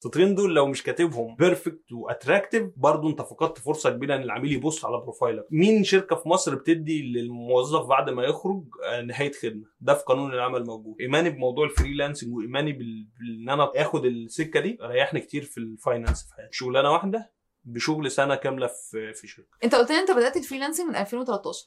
السطرين دول لو مش كاتبهم perfect و attractive برضه انت فقدت فرصة كبيرة إن العميل يبص على profile ك. مين شركة في مصر بتدي للموظف بعد ما يخرج آه، نهاية خدمة؟ ده في قانون العمل موجود. إيماني بموضوع ال freelancing وإيماني بال- بان أنا آخد السكة دي ريحني كتير في ال finance في حياتي. شغلانة واحدة بشغل سنة كاملة في في شركة. أنت قلت لي أنت بدأت ال freelancing من 2013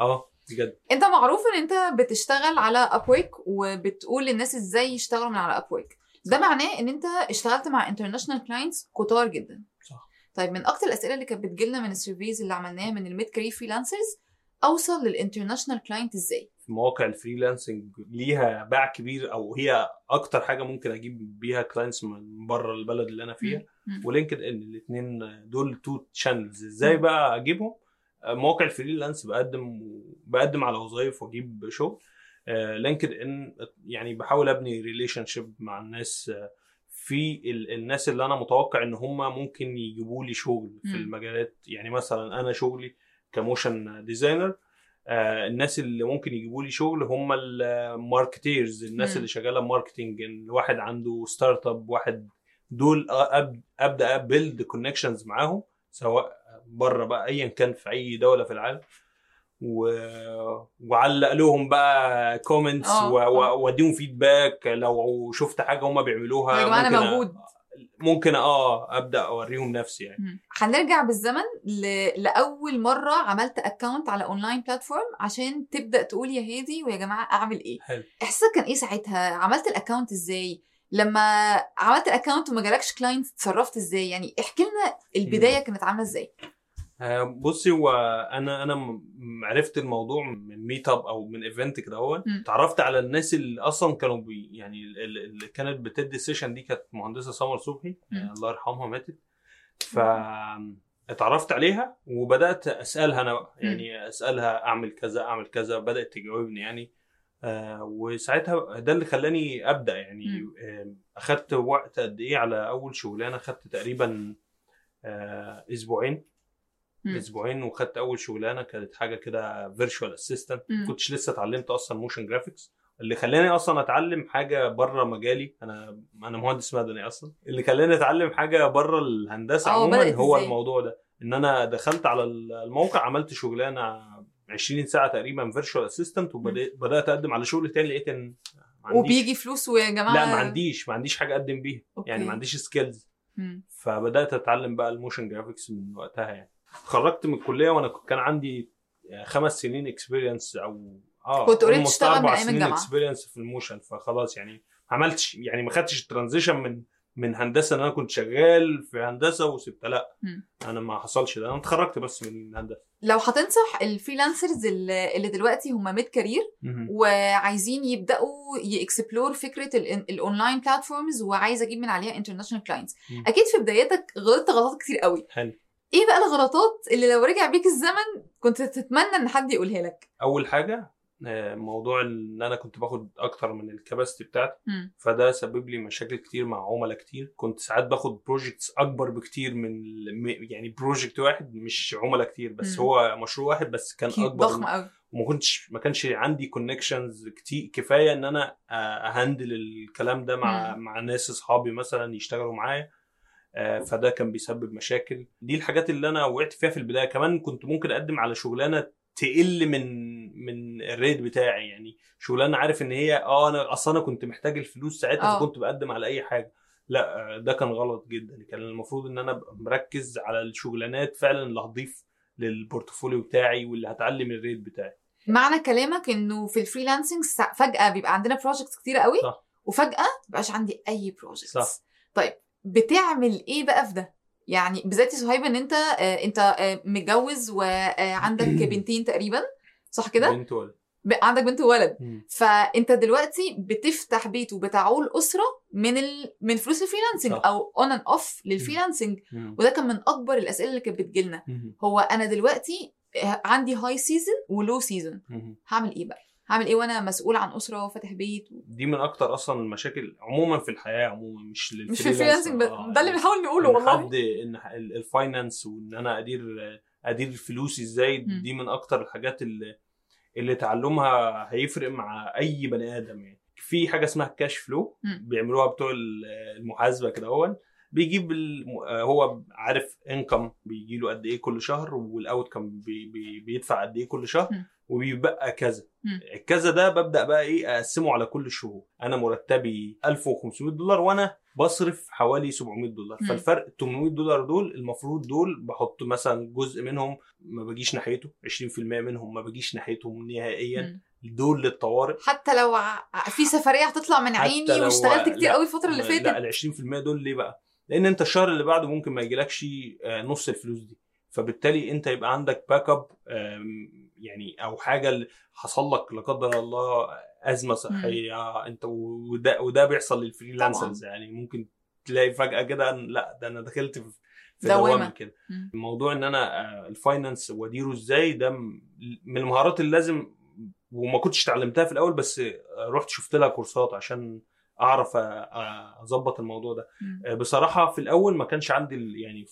آه بجد. أنت معروف إن أنت بتشتغل على Upwork وبتقول للناس إزاي يشتغلوا من على Upwork ده معناه إن أنت اشتغلت مع international clients كتار جدا. صح. طيب من أكتر الأسئلة اللي كانت بتجيلنا من ال surveys اللي عملناها من ال mid career freelancers أوصل لل international client إزاي؟ في مواقع ال freelancing ليها باع كبير أو هي أكتر حاجة ممكن أجيب بيها clients من بره البلد اللي أنا فيها. و LinkedIn الاثنين دول two channels إزاي. بقى أجيبهم؟ مواقع ال freelance بقدم بقدم على وظائف وأجيب شغل. LinkedIn يعني بحاول أبني relationship مع الناس آه، في ال- الناس اللي أنا متوقع إن هم ممكن يجيبوا لي شغل في مم. المجالات يعني مثلا أنا شغلي ك motion designer آه، الناس اللي ممكن يجيبوا لي شغل هم ال marketers الناس مم. اللي شغالة marketing واحد عنده startup واحد دول أبدأ ا build connections معاهم سواء بره بقى ايا كان في أي دولة في العالم و... وعلق لهم بقى comments آه،. آه. واديهم feedback لو شفت حاجة هم بيعملوها يا جماعة أنا موجود. ممكن آه أبدأ أوريهم نفسي يعني. هنرجع بالزمن ل... لأول مرة عملت account على online platform عشان تبدأ تقول يا هادي ويا جماعة أعمل إيه. حلو. إحساسك كان إيه ساعتها؟ عملت ال account إزاي؟ لما عملت ال account وما جالكش client اتصرفت إزاي؟ يعني احكي لنا البداية كانت عاملة إزاي. بصي هو أنا أنا عرفت الموضوع من meetup أو من event كده مم. اتعرفت على الناس اللي أصلا كانوا بي يعني ال- ال- اللي كانت بتدي ال session دي كانت مهندسة سمر صبحي. آه، الله يرحمها ماتت ف اتعرفت عليها وبدأت أسألها أنا بقى. يعني أسألها أعمل كذا أعمل كذا بدأت تجاوبني يعني آه وساعتها ده اللي خلاني أبدأ يعني. آه أخدت وقت قد إيه على أول شغلانة أخدت تقريبا آه أسبوعين. أسبوعين وخدت أول شغلانة كانت حاجة كده virtual assistant. كنتش لسه اتعلمت أصلا motion graphics اللي خلاني أصلا أتعلم حاجة بره مجالي أنا أنا مهندس مدني أصلا. اللي خلاني أتعلم حاجة بره الهندسة عموما هو إزاي؟ الموضوع ده. إن أنا دخلت على الموقع عملت شغلانة 20 ساعة تقريبا virtual assistant وبدات أقدم على شغل تاني لقيت إن وبيجي فلوس ويا جماعة لا ما عنديش ما عنديش حاجة أقدم بيها. okay. يعني ما عنديش skills. فبدأت أتعلم بقى ال motion graphics من وقتها يعني. خرجت من الكلية وأنا كان عندي خمس سنين experience أو آه كنت almost بتشتغل من سنين الجامعة. experience في ال motion فخلاص يعني ما عملتش يعني ما خدتش ال transition من من هندسة إن أنا كنت شغال في هندسة وسبت لأ مم. أنا ما حصلش ده أنا اتخرجت بس من هندسة لو هتنصح ال freelancers اللي دلوقتي هم mid career وعايزين يبدأوا ي explore فكرة ال- ال online platforms وعايز أجيب من عليها international clients. أكيد في بدايتك غلطت غلطات كتير قوي حلو إيه بقى الغلطات اللي لو رجع بيك الزمن كنت تتمنى إن حد يقولها لك أول حاجة آه، موضوع إن أنا كنت باخد أكتر من ال capacity بتاعتي. فده سبب لي مشاكل كتير مع عملاء كتير كنت ساعات باخد projects أكبر بكتير من يعني project واحد مش عملاء كتير بس مم. هو مشروع واحد بس كان أكبر ضخم قوي وما كنتش ما كانش عندي connections كتير كفاية إن أنا آه، أ handle الكلام ده مع مم. مع ناس أصحابي مثلا يشتغلوا معايا فده كان بيسبب مشاكل. دي الحاجات اللي أنا وقعت فيها في البداية. كمان كنت ممكن أقدم على شغلانة تقل من من ال rate بتاعي. يعني شغلانة عارف إن هي آه أنا أصلا أنا كنت محتاج الفلوس ساعتها آه. فكنت بقدم على أي حاجة. لا آه، ده كان غلط جدا. كان المفروض إن أنا أبقى مركز على الشغلانات فعلا اللي هتضيف لل portfolio بتاعي واللي هتعلي ال rate بتاعي. معنى كلامك إنه في ال freelancing فجأة بيبقى عندنا projects كتير قوي صح. وفجأة مبقاش عندي أي projects. طيب بتعمل إيه بقى في ده يعني بالذات يا صهيب إن أنت آه أنت آه متجوز وعندك بنتين تقريبا صح كده بنت ولد عندك بنت وولد. فأنت دلوقتي بتفتح بيت وبتعول أسرة من ال... من فلوس ال freelancing. أو on and off لل freelancing. وده كان من أكبر الأسئلة اللي كانت بتجيلنا. هو أنا دلوقتي عندي high season و low season. هعمل إيه بقى هعمل إيه وأنا مسؤول عن أسرة وفاتح بيت دي من أكتر أصلا المشاكل عموما في الحياة عموما مش لل freelance مش في ال freelancing آه، ده اللي بنحاول نقوله والله. حد إن ال- ال finance وإن أنا أدير أدير فلوسي إزاي. دي من أكتر الحاجات اللي اللي تعلمها هيفرق مع أي بني آدم يعني. في حاجة اسمها ال cash flow. بيعملوها بتوع ال- المحاسبة كده هو بيجيب آه، هو عارف income بيجي له قد إيه كل شهر وال outcome بي بي بيدفع قد إيه كل شهر. مم. وبيبقى كذا. الكذا ده ببدأ بقى إيه أقسمه على كل الشهور أنا مرتبي 1500 دولار وأنا بصرف حوالي 700 دولار مم. فالفرق 800 دولار دول المفروض دول بحط مثلا جزء منهم ما بجيش ناحيته 20% منهم ما بجيش ناحيتهم نهائيا مم. دول للطوارئ حتى لو في سفرية هتطلع من عيني واشتغلت كتير لا، قوي الفترة اللي لا فاتت ال 20% دول ليه بقى؟ لأن أنت الشهر اللي بعده ممكن ما يجيلكش آه، نص الفلوس دي فبالتالي انت يبقى عندك backup يعني أو حاجة حصل لك لا قدر الله أزمة صحية انت وده وده بيحصل لل freelancers يعني ممكن تلاقي فجأة كده لأ ده أنا دخلت في. دوامة كده مم. الموضوع إن أنا آه، ال finance وأديره إزاي ده من المهارات اللي لازم وما كنتش اتعلمتها في الأول بس آه، رحت شفت لها كورسات عشان أعرف آه، أظبط الموضوع ده مم. بصراحة في الأول ما كانش عندي يعني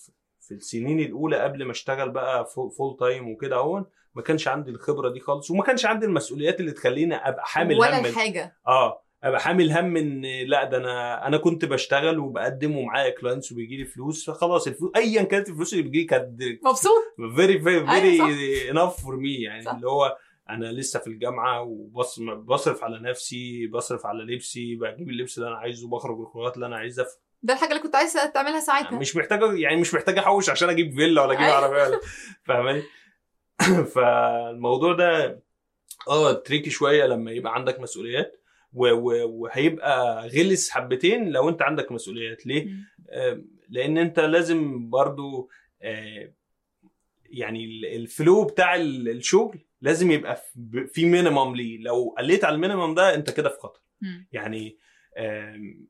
في- السنين الأولى قبل ما اشتغل بقى full time وكده أهو ما كانش عندي الخبرة دي خالص وما كانش عندي المسؤوليات اللي تخليني أبقى حامل ولا هم الحاجة. آه أبقى حامل هم إن لأ ده أنا أنا كنت بشتغل وبقدم ومعايا clients وبيجي لي فلوس فخلاص الفلوس ايا كانت الفلوس اللي بتجي كانت مبسوط؟ very very very enough for me يعني صح. اللي هو أنا لسه في الجامعة وبصرف على نفسي بصرف على لبسي بجيب اللبس اللي أنا عايزه بخرج الخروجات اللي أنا عايزها ده الحاجة اللي كنت عايز تعملها ساعتها مش محتاج يعني مش محتاج أحوش عشان أجيب فيلا ولا أجيب أيوة. عربية ولا فاهماني فالموضوع ده آه tricky شوية لما يبقى عندك مسؤوليات وهيبقى غلس حبتين لو أنت عندك مسؤوليات ليه؟ آه، لأن أنت لازم برضو آه، يعني ال- ال flow بتاع ال- الشغل لازم يبقى في- minimum ليه لو قليت على ال minimum ده أنت كده في خطر. يعني آم،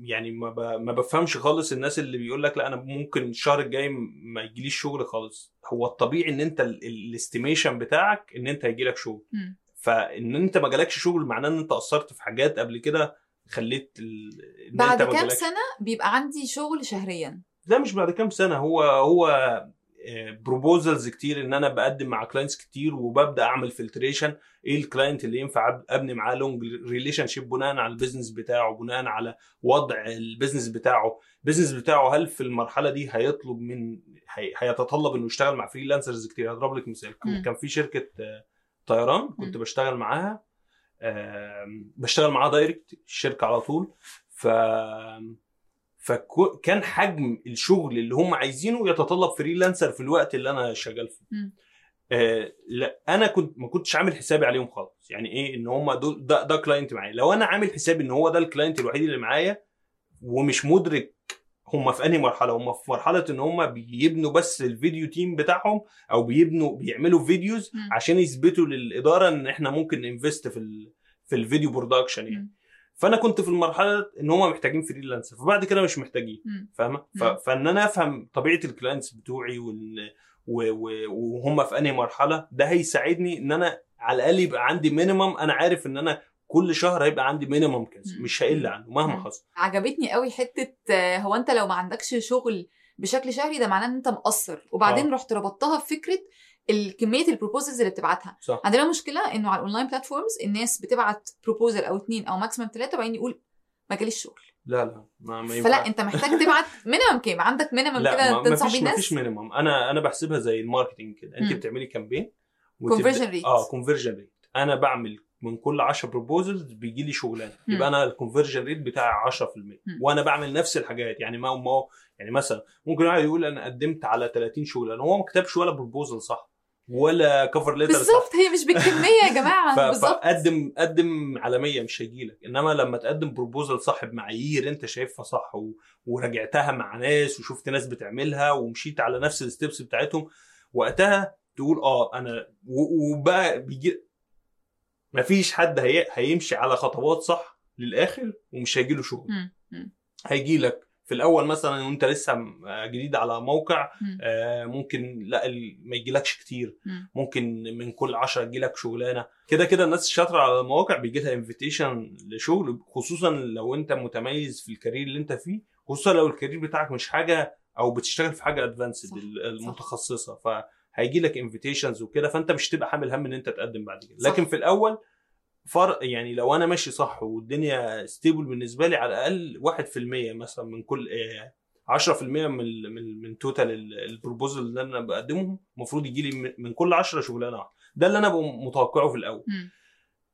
يعني ما ب- ما بفهمش خالص الناس اللي بيقول لك لا أنا ممكن الشهر الجاي ما يجيليش شغل خالص. هو الطبيعي إن أنت ال estimation بتاعك إن أنت هيجيلك شغل. مم. فإن أنت ما جالكش شغل معناه إن أنت قصرت في حاجات قبل كده خليت ال... إن بعد انت كام سنة بيبقى عندي شغل شهريا. لا مش بعد كام سنة هو هو proposals كتير إن أنا بقدم مع clients كتير وببدأ أعمل filtration إيه ال client اللي ينفع أبني معاه long relationship بناء على ال business بتاعه بناء على وضع ال business بتاعه. ال business بتاعه هل في المرحلة دي هيطلب من هي- هيتطلب إنه يشتغل مع freelancers كتير؟ هضرب لك مثال. كان في شركة آه، طيران كنت. بشتغل معاها بشتغل معاها direct الشركة على طول. ف فكان حجم الشغل اللي هم عايزينه يتطلب freelancer في الوقت اللي أنا شغال فيه. آه لا أنا كنت ما كنتش عامل حسابي عليهم خالص يعني إيه إن هم دول ده ده client معايا لو أنا عامل حسابي إن هو ده ال client الوحيد اللي معايا ومش مدرك هم في أنهي مرحلة هم في مرحلة إن هم بيبنوا بس ال video team بتاعهم أو بيبنوا بيعملوا فيديوز. عشان يثبتوا للإدارة إن إحنا ممكن invest في ال في ال video production يعني. فأنا كنت في المرحلة إن هم محتاجين freelancer فبعد كده مش محتاجين. فاهمة. فإن أنا أفهم طبيعة ال clients بتوعي وال... وهم في أنهي مرحلة ده هيساعدني إن أنا على الأقل يبقى عندي minimum أنا عارف إن أنا كل شهر هيبقى عندي minimum كذا. مش هقل عنه مهما. حصل عجبتني قوي حتة هو أنت لو ما عندكش شغل بشكل شهري ده معناه إن أنت مقصر وبعدين آه. رحت ربطتها بفكرة الكمية ال proposals اللي بتبعتها. صح. عندنا مشكلة إنه على ال online platforms الناس بتبعت proposal أو اتنين أو maximum ثلاثة وبعدين يقول ما جاليش شغل. لا لا ما, ما فلا. أنت محتاج تبعت minimum كام؟ عندك minimum كده تنصح بيه ما الناس فيش minimum أنا أنا بحسبها زي ال marketing كده. أنت. بتعملي campaign Conversion rate. آه conversion rate أنا بعمل من كل 10 proposals بيجي لي شغلانة. يبقى أنا ال conversion rate بتاعي 10% مم. وأنا بعمل نفس الحاجات. يعني ما ما يعني مثلا ممكن واحد يقول أنا قدمت على 30 شغلانة. هو ما كتبش ولا proposal صح؟ ولا cover letter بالظبط هي مش بالكمية يا جماعة بالظبط. قدم على 100 مش هيجيلك إنما لما تقدم بروبوزل صح بمعايير أنت شايفها صح و... وراجعتها مع ناس وشفت ناس بتعملها ومشيت على نفس الستبس بتاعتهم وقتها تقول آه أنا و... وبقى بيجي مفيش حد هي... هيمشي على خطوات صح للآخر ومش هيجيله شغل. مم. هيجي في الأول مثلا وأنت لسه م- جديد على موقع. آه، ممكن لا ما يجيلكش كتير مم. ممكن من كل 10 يجيلك شغلانة كده كده الناس الشاطرة على المواقع بيجي لها invitation لشغل خصوصا لو أنت متميز في ال career اللي أنت فيه خصوصا لو ال career بتاعك مش حاجة أو بتشتغل في حاجة advanced المتخصصة فهيجي لك invitations وكده فأنت مش تبقى حامل هم إن أنت تقدم بعد كده. لكن في الأول فرق يعني لو أنا ماشي صح والدنيا stable بالنسبة لي على الأقل 1% مثلا من كل آه، 10% من ال- من من total ال- ال proposal اللي أنا بقدمهم المفروض يجي لي من- من كل 10 شغلانة واحدة ده اللي أنا ببقى متوقعه في الأول مم.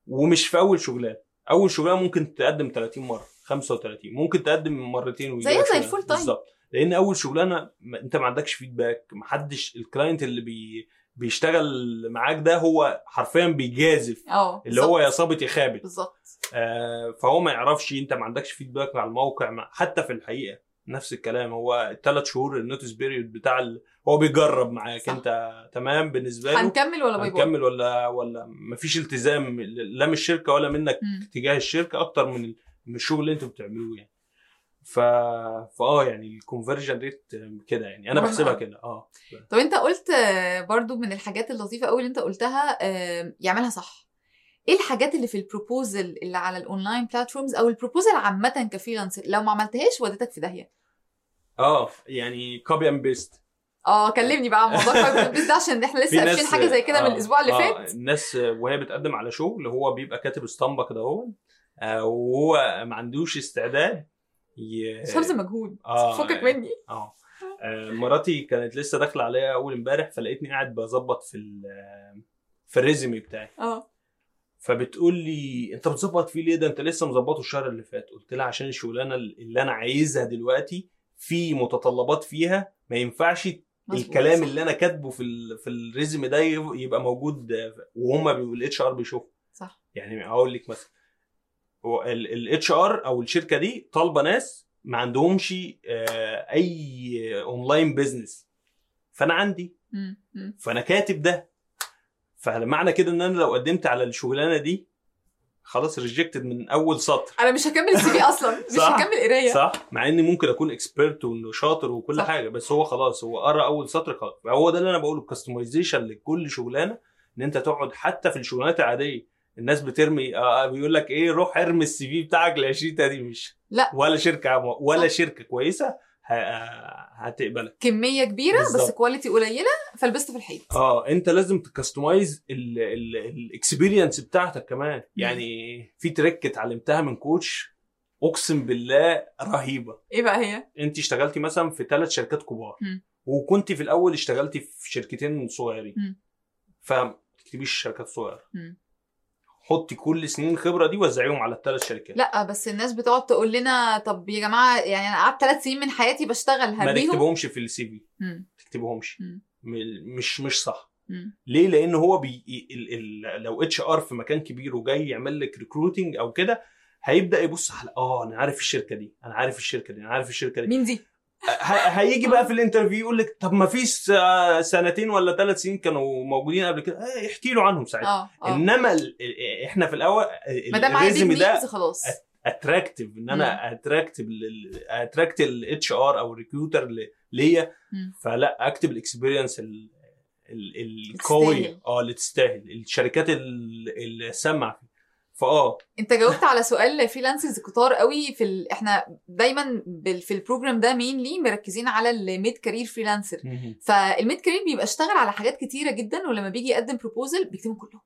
ومش في أول شغلانة أول شغلانة ممكن تقدم 30 مرة 35 ممكن تقدم مرتين زي شغلانة. ال full time. بالظبط لأن أول شغلانة أنت ما عندكش feedback ما حدش ال client اللي بي بيشتغل معاك ده هو حرفيا بيجازف آه اللي هو يا. صابت يا خابت بالظبط آه فهو ما يعرفش انت ما عندكش feedback على الموقع ما حتى في الحقيقة نفس الكلام هو الثلاث شهور ال notice period بتاع ال... هو بيجرب معاك صح. انت تمام بالنسبة له هنكمل ولا bye هنكمل ولا ولا مفيش التزام لا من الشركة ولا منك مم. تجاه الشركة أكتر من الشغل اللي أنتوا بتعملوه يعني ف فاه يعني ال conversion rate كده يعني. أنا بحسبها. كده آه. طب أنت قلت آه، برضو من الحاجات اللطيفة قوي اللي أنت قلتها آه، يعملها صح. إيه الحاجات اللي في ال proposal اللي على ال online platforms أو ال proposal عامة ك freelancer لو ما عملتهاش ودتك في داهية. آه يعني copy and paste آه كلمني بقى عن موضوع copy paste ده عشان إحنا لسه قافشين حاجة زي كده من الأسبوع اللي فات. الناس وهي بتقدم على شغل هو بيبقى كاتب اسطمبة كده هو آه وهو ما عندوش استعداد ي... مش هبذل مجهود. آه، فكك مني. آه. آه، مراتي كانت لسه داخلة عليا أول امبارح فلقيتني قاعد بظبط في ال في ال resume بتاعي. آه. فبتقول لي أنت بتظبط فيه ليه؟ ده أنت لسه مظبطه الشهر اللي فات. قلت لها عشان الشغلانة اللي أنا عايزها دلوقتي في متطلبات فيها ما ينفعش مظبوط، الكلام صح. اللي أنا كاتبه في ال في ال resume ده يبقى موجود. وهم ال HR بيشوفوا صح. يعني أقول لك مثلا. ال HR أو الشركة دي طالبة ناس ما عندهمش آه، أي online business فأنا عندي. فأنا كاتب ده. فمعنى كده إن أنا لو قدمت على الشغلانة دي خلاص rejected من أول سطر. أنا مش هكمل ال CV أصلا مش صح. هكمل قراية. صح؟ مع إني ممكن أكون expert وإنه شاطر وكل صح. حاجة بس هو خلاص هو قرأ أول سطر خلاص. هو ده اللي أنا بقوله ال customization لكل شغلانة إن أنت تقعد حتى في الشغلانات العادية. الناس بترمي آه بيقول لك إيه روح ارمي ال CV بتاعك ل 20 دي مش لا. ولا شركة ولا. شركة كويسة ه- هتقبلك كمية كبيرة بس بالظبط. quality قليلة فلبست في الحيط آه أنت لازم ت customize ال experience بتاعتك كمان يعني في trick اتعلمتها من coach أقسم بالله رهيبة إيه بقى هي أنت اشتغلتي مثلا في ثلاث شركات كبار. وكنت في الأول اشتغلتي في شركتين صغيرين. فما تكتبيش الشركات الصغيره. حطي كل سنين الخبره دي وزعيهم على الثلاث شركات. لا بس الناس بتقعد تقول لنا طب يا جماعة يعني أنا قعدت ثلاث سنين من حياتي بشتغل ما هرميهم تكتبهمش في ال CV. مم. تكتبهمش. مش مش صح. مم. ليه؟ لأن هو بي ال ال لو HR في مكان كبير وجاي يعمل لك recruiting أو كده هيبدأ يبص على آه أنا عارف الشركة دي أنا عارف الشركة دي أنا عارف الشركة دي. مين دي؟ هيجي بقى في ال interview يقول لك طب ما فيش سنتين ولا ثلاث سنين كانوا موجودين قبل كده. آه، احكي له عنهم ساعتها. آه آه. إنما ال- إحنا في الأول ما دام الريزم ده خلاص. attractive إن أنا attractive attract ال HR أو ال recruiter ليا. فلا اكتب ال experience ال- ال- تستاهل. القويه آه اللي تستاهل. الشركات ال- اللي سمع فيه. فآه. انت جاوبت على سؤال freelancers كتار قوي في ال... إحنا دايما بال... في ال program ده mainly مركزين على ال mid career freelancer فال mid career بيبقى اشتغل على حاجات كتيرة جدا ولما بيجي يقدم proposal بيكتبهم كلهم.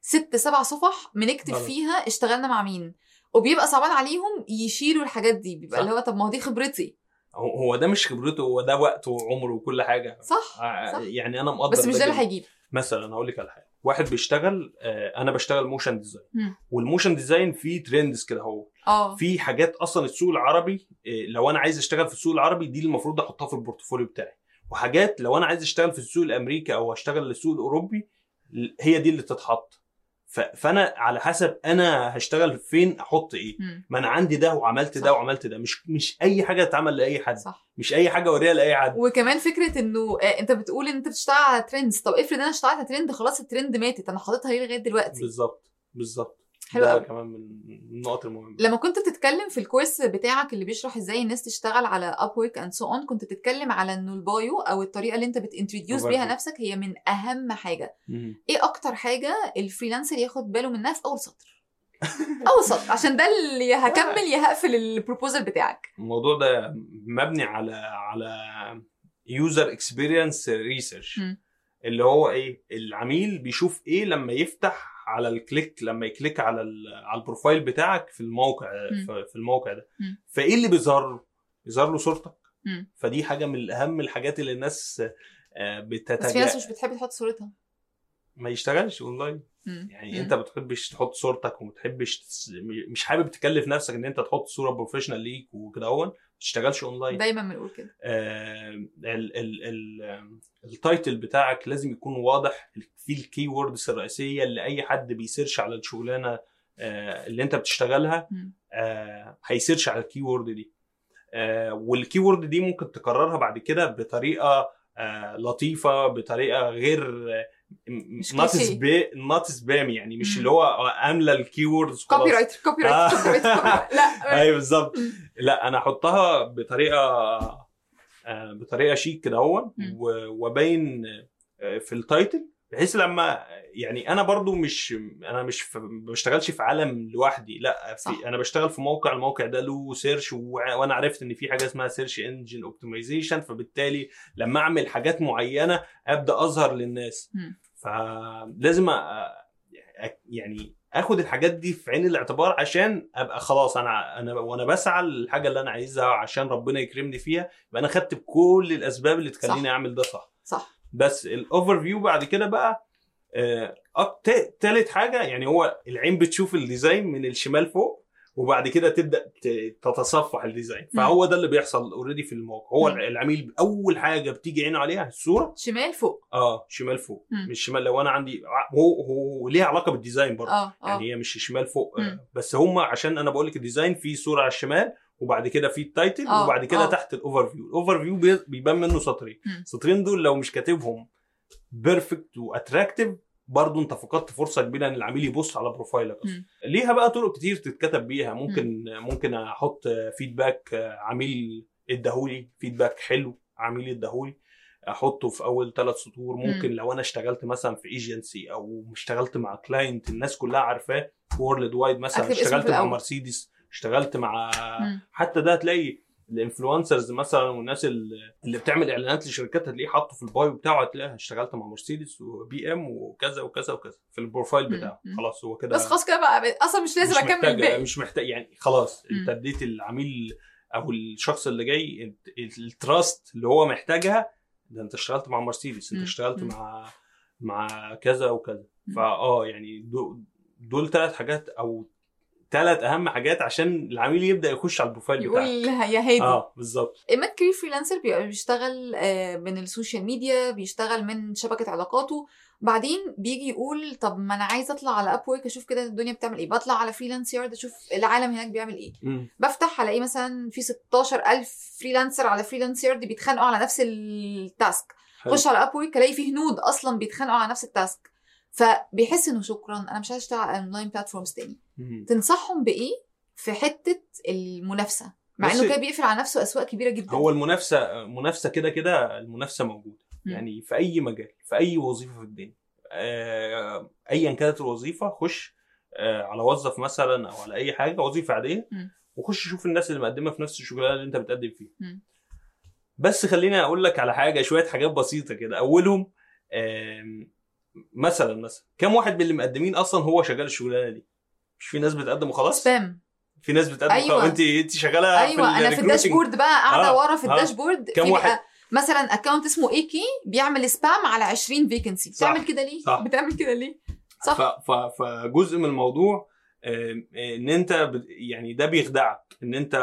ست سبع صفح بنكتب. فيها اشتغلنا مع مين. وبيبقى صعبان عليهم يشيلوا الحاجات دي. بيبقى. اللي هو طب ما هو دي خبرتي. هو ده مش خبرته هو ده وقته وعمره وكل حاجة. صح آه، صح. يعني أنا مقدر بس مش ده اللي. هيجيب. مثلا هقول لك على حاجة. واحد بيشتغل آه، أنا بشتغل motion design. وال motion design فيه trends كده هو آه. في حاجات أصلا السوق العربي آه، لو أنا عايز أشتغل في السوق العربي دي المفروض أحطها في ال portfolio بتاعي. وحاجات لو أنا عايز أشتغل في السوق الأمريكي أو أشتغل للسوق الأوروبي هي دي اللي تتحط. فانا على حسب أنا هشتغل فين أحط إيه. مم. ما أنا عندي ده وعملت صح. ده وعملت ده. مش مش اي حاجة تتعمل لأي حد. صح. مش أي حاجة اوريها لأي حد. وكمان فكرة إنه آه، أنت بتقول إن أنت بتشتغل على trends طب افرض أنا اشتغلت على ترند خلاص الترند ماتت. أنا حاططها ليه لغاية دلوقتي؟ بالظبط. بالظبط. حلو ده. كمان من النقط المهمة لما كنت بتتكلم في ال course بتاعك اللي بيشرح إزاي الناس تشتغل على Upwork and so on كنت بتتكلم على إنه ال bio أو الطريقة اللي أنت بت introduce بيها. نفسك هي من أهم حاجة مم. إيه أكتر حاجة ال freelancer ياخد باله منها في أول سطر أول سطر عشان ده اللي هكمل يا هقفل ال proposal بتاعك الموضوع ده مبني على على user experience research. اللي هو إيه العميل بيشوف إيه لما يفتح على ال click لما ي click على على ال profile بتاعك في الموقع مم. في الموقع ده مم. فإيه اللي بيظهر له؟ بيظهر له صورتك مم. فدي حاجة من اهم الحاجات اللي الناس آه، بس في ناس مش بتحب تحط صورتها ما يشتغلش اونلاين. يعني مم. انت ما بتحبش تحط صورتك وما بتحبش تس... مش حابب تكلف نفسك ان انت تحط صورة professional ليك وكده اهون ما تشتغلش اونلاين دايما بنقول كده آه، ال title بتاعك لازم يكون واضح في ال keywords الرئيسية اللي أي حد بي search على الشغلانة آه، اللي انت بتشتغلها. آه، هي search على ال keyword دي آه، وال keyword دي ممكن تكررها بعد كده بطريقة آه، لطيفة بطريقة غير مش not. spam not spam يعني مش. اللي هو أملى الكي ووردز كوبي رايتر كوبي رايتر لا أيوه بالظبط. لا أنا أحطها بطريقة آه، بطريقة شيك كده اهون وابين آه، في ال title بحيث لما يعني أنا برضو مش أنا مش في ما بشتغلش في عالم لوحدي لا في صح. أنا بشتغل في موقع الموقع ده له search وأنا عرفت إن في حاجة اسمها search engine optimization فبالتالي لما أعمل حاجات معينة أبدأ أظهر للناس. فلازم أ- يعني آخد الحاجات دي في عين الاعتبار عشان أبقى خلاص أنا أنا وأنا بسعى للحاجة اللي أنا عايزها عشان ربنا يكرمني فيها يبقى أنا خدت بكل الأسباب اللي تخليني. أعمل ده صح صح بس ال overview بعد كده بقى آه، تالت حاجة يعني هو العين بتشوف ال design من الشمال فوق وبعد كده تبدأ تتصفح ال design فهو ده اللي بيحصل already في الموقع. هو مم. العميل أول حاجة بتيجي عينه عليها الصورة. شمال فوق. آه شمال فوق. مم. مش شمال. لو أنا عندي هو هو ليها علاقة بال design برضه. آه آه. يعني هي مش شمال فوق. آه،. بس هم عشان أنا بقول لك ال design في صورة على الشمال وبعد كده في ال title آه، وبعد كده آه. تحت ال overview ال overview بي- بيبان منه سطرين مم. السطرين دول لو مش كاتبهم perfect و attractive برضه انت فقدت فرصة كبيرة إن العميل يبص على profile ك أصلا مم. ليها بقى طرق كتير تتكتب بيها ممكن ممكن أحط feedback عميل اداهولي feedback حلو عميل اداهولي أحطه في أول ثلاث سطور ممكن مم. لو أنا اشتغلت مثلا في ايجنسي أو اشتغلت مع client الناس كلها عارفاه worldwide مثلا اشتغلت مع. مرسيدس اشتغلت مع. حتى ده هتلاقي ال influencers مثلا والناس اللي بتعمل إعلانات لشركات هتلاقيه حاطه في ال bio بتاعه هتلاقيها اشتغلت مع مرسيدس و BM وكذا وكذا وكذا في ال profile. بتاعه. خلاص هو كده بس خلاص كده بقى أصلا مش لازم أكمل الباقي مش محتاج يعني خلاص. أنت اديت العميل أو الشخص اللي جاي ال trust اللي هو محتاجها ده أنت اشتغلت مع مرسيدس أنت. اشتغلت. مع مع كذا وكذا. فآه يعني دو- دول ثلاث حاجات أو ثلاث أهم حاجات عشان العميل يبدأ يخش على ال profile يقول بتاعك. يا هادي آه بالظبط. ال mid career freelancer بيبقى بيشتغل آه، من ال social media بيشتغل من شبكة علاقاته. بعدين بيجي يقول طب ما أنا عايز أطلع على Upwork أشوف كده الدنيا بتعمل إيه. بطلع على Freelance Yard أشوف العالم هناك بيعمل إيه. مم. بفتح ألاقي مثلا في 16000 freelancer على Freelance Yard بيتخانقوا على نفس ال task. خش على Upwork ألاقي في هنود أصلا بيتخانقوا على نفس ال task. فبيحس إنه شكرا أنا مش عايز أشتغل على online platforms تاني. تنصحهم بإيه؟ في حتة المنافسة مع إنه كده بيقفل على نفسه أسواق كبيرة جدا. هو المنافسة منافسة كده كده المنافسة موجودة. مم. يعني في أي مجال في أي وظيفة في الدنيا. آه، ايا كانت الوظيفة خش آه، على وظف مثلا أو على أي حاجة وظيفة عادية مم. وخش شوف الناس اللي مقدمة في نفس الشغلانة اللي أنت بتقدم فيها. مم. بس خليني أقول لك على حاجة شوية حاجات بسيطة كده. أولهم مثلا مثلا كم واحد من اللي مقدمين أصلا هو شغال الشغلانة دي؟ مش في ناس بتقدم وخلاص سبام في ناس بتقدم أيوة. انت انت شغالة أيوه أنا في. الداشبورد بقى قاعدة آه، ورا في آه. الداشبورد كم في واحد؟ بقى مثلا account اسمه AK بيعمل spam على 20 vacancy. بتعمل كده ليه؟ صح. بتعمل كده ليه؟ صح ف... فجزء من الموضوع آم، إن أنت يعني ده بيخدعك إن أنت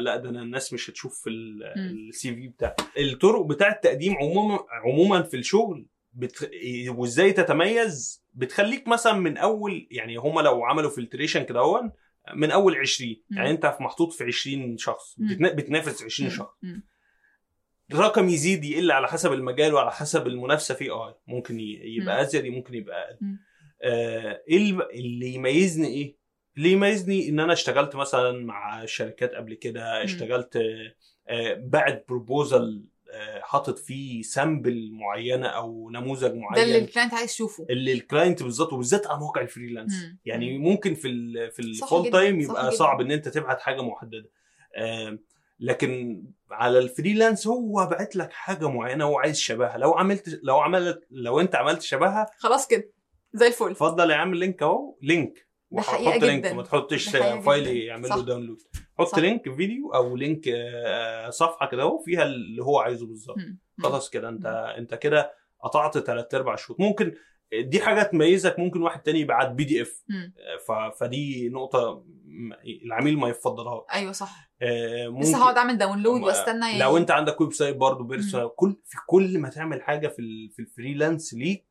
لا ده أنا الناس مش هتشوف في. ال CV بتاعك الطرق بتاع التقديم عموما عموما في الشغل بت... وازاي تتميز بتخليك مثلا من أول يعني هم لو عملوا filtration كده من أول 20 مم. يعني أنت في محطوط في 20 شخص. بتنا... بتنافس 20 مم. شخص مم. الرقم يزيد يقل على حسب المجال وعلى حسب المنافسة فيه آه ممكن يبقى. أزيد ممكن يبقى أقل. آه، إيه الب- اللي يميزني إيه؟ اللي يميزني إن أنا اشتغلت مثلا مع شركات قبل كده اشتغلت آه، آه، بعد proposal حاطط فيه sample معينة أو نموذج ده اللي معين ال client عايز يشوفه اللي ال client بالظبط وبالذات على موقع ال freelance مم. يعني ممكن في ال في ال full time صح يبقى جداً. صعب إن أنت تبعت حاجة محددة لكن على ال freelance هو بعت لك حاجة معينة هو عايز شبهها لو عملت لو عملت لو أنت عملت شبهها خلاص كده زي الفل اتفضل يا عم ال link أهو link ده حقيقة حط link. ما تحطش file. يعمل. له download حط صح. link فيديو أو link آه، صفحة كده أهو فيها اللي هو عايزه بالظبط. خلاص كده أنت أنت كده قطعت ثلاث ارباع شوط ممكن دي حاجة تميزك ممكن واحد تاني يبعت PDF فدي نقطة العميل ما يفضلهاش. أيوه صح. آه، لسه ممكن هقعد أعمل download واستنى ي- لو أنت عندك website برضه personal كل في كل ما تعمل حاجة في ال- في ال freelance ليك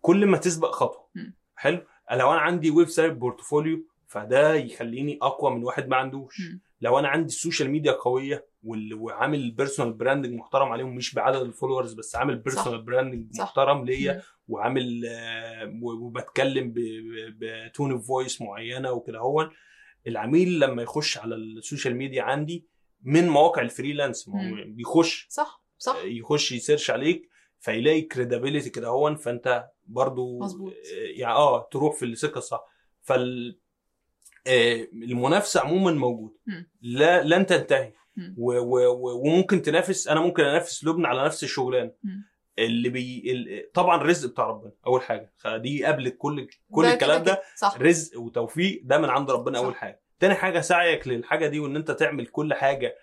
كل ما تسبق خطوة. حلو؟ لو أنا عندي website portfolio فده يخليني أقوى من واحد ما عندوش مم. لو أنا عندي ال social media قوية وعامل personal branding محترم عليهم مش بعدد ال followers بس عامل personal branding. محترم ليا. وعامل وبتكلم ب tone of voice معينة وكده هو العميل لما يخش على ال social media عندي من مواقع ال freelance هو. بيخش صح صح يخش ي search عليك فيلاقي credibility كده هون فأنت برضو مظبوط. يعني آه تروح في السكه الصح فال المنافسه عموما موجوده. لا لن تنتهي. و و وممكن تنافس أنا ممكن أنافس لبنى على نفس الشغلانة. اللي بي طبعا الرزق بتاع ربنا أول حاجة دي قبل كل كل الكلام ده. صح رزق وتوفيق ده من عند ربنا صح. اول حاجة تاني حاجة سعيك للحاجة دي وإن أنت تعمل كل حاجة آه،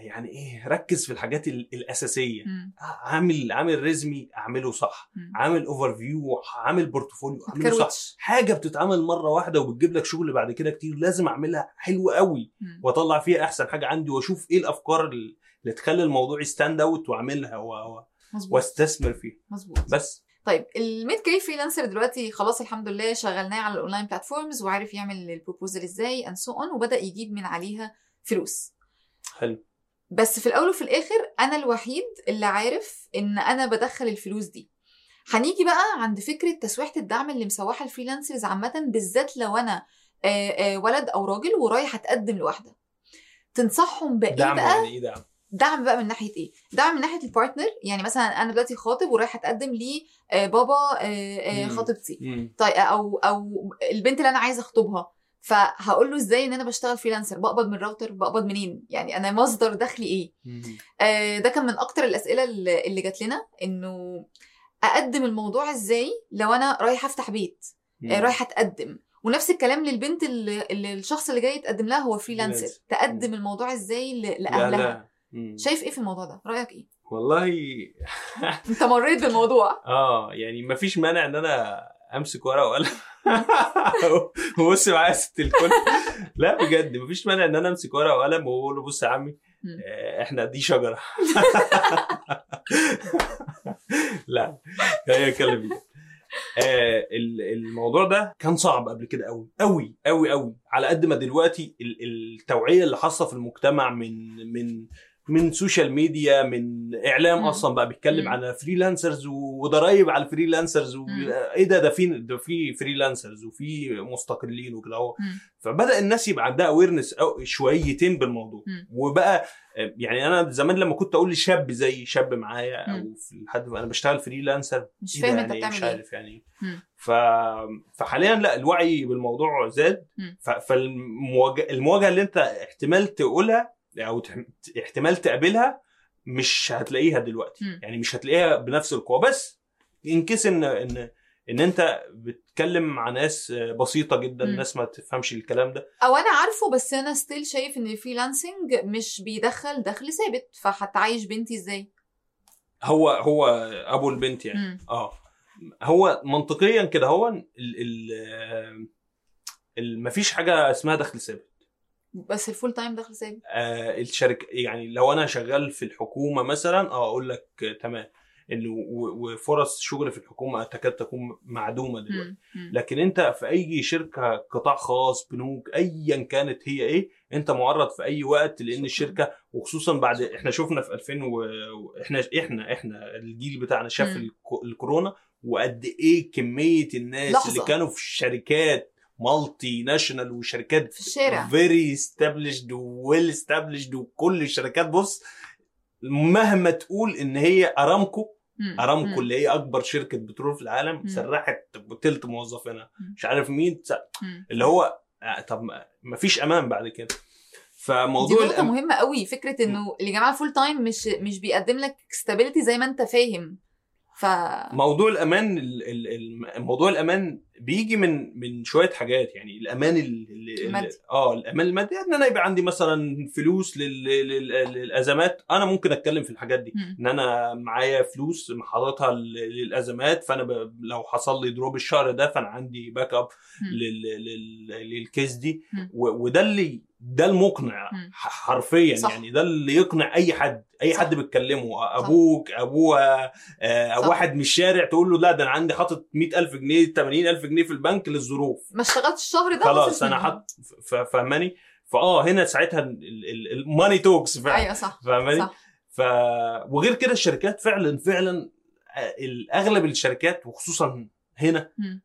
يعني إيه ركز في الحاجات ال- الأساسية. مم. عامل عامل résumé اعمله صح. مم. عامل overview عامل portfolio اعمله صح. حاجة بتتعمل مرة واحدة وبتجيب لك شغل بعد كده كتير لازم اعملها حلوة قوي. مم. واطلع فيها أحسن حاجة عندي وأشوف إيه الأفكار اللي تخلي الموضوع ي stand out وأعملها واستثمر فيه مظبوط. بس. طيب ال mid career freelancer دلوقتي خلاص الحمد لله شغلناه على ال online platforms وعارف يعمل ال proposal إزاي and so on وبدأ يجيب من عليها فلوس. حلو. بس في الأول وفي الآخر أنا الوحيد اللي عارف إن أنا بدخل الفلوس دي. هنيجي بقى عند فكرة تسويحة الدعم اللي مسوحة ال freelancers عامة بالذات لو أنا آه، آه، ولد أو راجل ورايح أتقدم لواحدة. تنصحهم بإيه دعم بقى؟ يعني إيه دعم؟ دعم بقى من ناحية إيه؟ دعم من ناحية ال partner يعني مثلا أنا دلوقتي خاطب ورايح أتقدم لي آه،. خطيبتي. طيب أو أو البنت اللي أنا عايزة أخطبها. فهقول له إزاي إن أنا بشتغل freelancer بقبض من الراوتر بقبض منين؟ يعني أنا مصدر دخلي إيه؟ مم. آه، ده كان من أكتر الأسئلة اللي جات لنا إنه أقدم الموضوع إزاي لو أنا رايحه أفتح بيت؟ آه، رايحه أتقدم. ونفس الكلام للبنت اللي, اللي الشخص اللي جاي يتقدم لها هو freelancer. تقدم الموضوع إزاي لأهلها؟ لا. مم. شايف إيه في الموضوع ده؟ رأيك إيه؟ والله أنت مريت بالموضوع. آه يعني ما فيش مانع إن أنا امسك ورقة وقلم وبص معايا يا ست الكل لا بجد ما فيش مانع إن أنا أمسك ورقة وقلم وأقول له بص يا عمي. آه، إحنا دي شجرة لا هي بجد. آه، ال- الموضوع ده كان صعب قبل كده قوي قوي قوي قوي على قد ما دلوقتي ال- التوعية اللي حاصلة في المجتمع من من من social media من إعلام مم. أصلا بقى بيتكلم مم. على freelancers وضرايب على ال freelancers و... إيه ده ده في ده في freelancers وفي مستقلين وكده أهو. فبدأ الناس يبقى عندها awareness شويتين بالموضوع مم. وبقى يعني أنا زمان لما كنت أقول لشاب زي شاب معايا أو. في حد أنا بشتغل freelancer مش إيه فاهم أنت يعني إيه؟ بتعمل مش إيه عارف يعني إيه. ف... فحاليا لا الوعي بالموضوع زاد. فالمواجهه المواجهة اللي أنت احتمال تقولها أو احتمال تقابلها مش هتلاقيها دلوقتي. مم. يعني مش هتلاقيها بنفس القوة. بس ينكس إن إن إن أنت بتتكلم مع ناس بسيطة جدا مم. ناس ما تفهمش الكلام ده. أو أنا عارفه بس أنا still شايف إن ال freelancing مش بيدخل دخل ثابت. فهتعيش بنتي إزاي؟ هو هو أبو البنت يعني. مم. آه. هو منطقيا كده هو ال ال مفيش حاجة اسمها دخل ثابت. بس الفول تايم دخل ثابت آه الشركة يعني لو أنا شغال في الحكومة مثلا آه أقول لك تمام إنه وفرص شغل في الحكومة تكاد تكون معدومة دلوقتي. لكن أنت في أي شركة قطاع خاص بنوك ايا كانت هي إيه أنت معرض في أي وقت لأن شكراً. الشركة وخصوصا بعد إحنا شفنا في 2000 و... إحنا إحنا إحنا الجيل بتاعنا شاف الكورونا وقد إيه كمية الناس لحظة. اللي كانوا في شركات multinational وشركات في الشارع. very established well established وكل الشركات بص مهما تقول إن هي أرامكو. أرامكو. اللي هي أكبر شركة بترول في العالم. سرحت تلت موظفينها. مش عارف مين. اللي هو آه، طب ما- فيش أمان بعد كده دي فموضوع نقطة الأم... مهمة قوي فكرة إنه اللي جماعة full time مش مش بيقدم لك stability زي ما أنت فاهم ف موضوع الأمان ال- ال- ال- موضوع الأمان بيجي من من شوية حاجات يعني الأمان ال- ال- المادي. آه الأمان المادي إن أنا يبقى عندي مثلا فلوس لل- لل- للأزمات أنا ممكن أتكلم في الحاجات دي مم. إن أنا معايا فلوس حاططها لل- للأزمات فأنا ب... لو حصل لي drop الشهر ده فأنا عندي backup. لل... لل... للكيس دي. و... وده اللي ده المقنع حرفيا صح. يعني ده اللي يقنع أي حد أي صح. حد بتكلمه أبوك ابوها آه صح. واحد من الشارع تقول له لا ده أنا عندي حاطط 100000 جنيه 80000 جنيه في البنك للظروف ما اشتغلتش الشهر ده خلاص أنا. حاط ف- فاهماني فآه هنا ساعتها الماني توكس فعلا أيوه صح فاهماني ف وغير كده الشركات فعلا فعلا آه، أغلب الشركات وخصوصا هنا مم.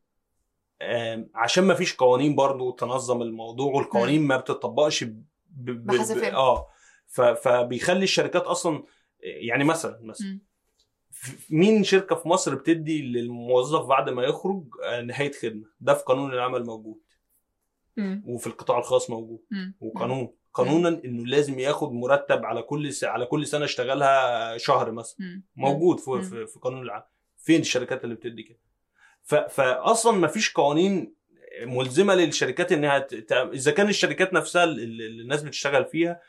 عشان ما فيش قوانين برضو تنظم الموضوع والقوانين ما بتطبقش ب... ب... ب... آه. ف... فبيخلي الشركات أصلا يعني مثلا مثلا مين شركة في مصر بتدي للموظف بعد ما يخرج آه، نهاية خدمة؟ ده في قانون العمل موجود. مم. وفي القطاع الخاص موجود. مم. وقانون. قانونا إنه لازم ياخد مرتب على كل س... على كل سنة اشتغلها شهر مثلا. موجود في. في, في قانون العمل فين الشركات اللي بتدي كده. فأصلا ما فيش قوانين ملزمة للشركات إنها إذا كان الشركات نفسها اللي الناس بتشتغل فيها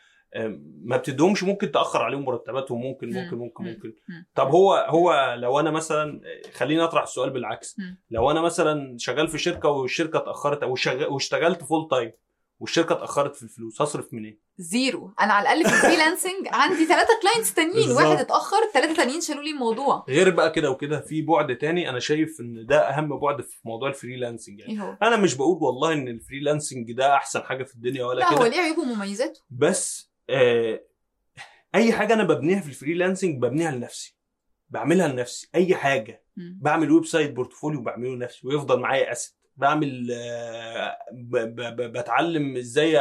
ما بتدهمش ممكن تأخر عليهم مرتباتهم ممكن ممكن مم. ممكن مم. ممكن مم. طب هو هو لو أنا مثلا خليني أطرح السؤال بالعكس. لو أنا مثلا شغال في شركة والشركة اتأخرت أو. واشتغلت full time والشركة اتأخرت في الفلوس هصرف منين؟ zero. أنا على الأقل في ال freelancing عندي ثلاثة clients تانيين. واحد اتأخر ثلاثة تانيين شالوا لي الموضوع. غير بقى كده وكده في بعد تاني أنا شايف إن ده أهم بعد في موضوع ال freelancing يعني. هو؟ أنا مش بقول والله إن ال freelancing ده أحسن حاجة في الدنيا ولا لا هو كده ليه عيوبه ومميزاته؟ بس آه أي حاجة أنا ببنيها في ال freelancing ببنيها لنفسي بعملها لنفسي. أي حاجة. مم. بعمل website portfolio بعمله لنفسي ويفضل معايا asset بعمل آه، بتعلم إزاي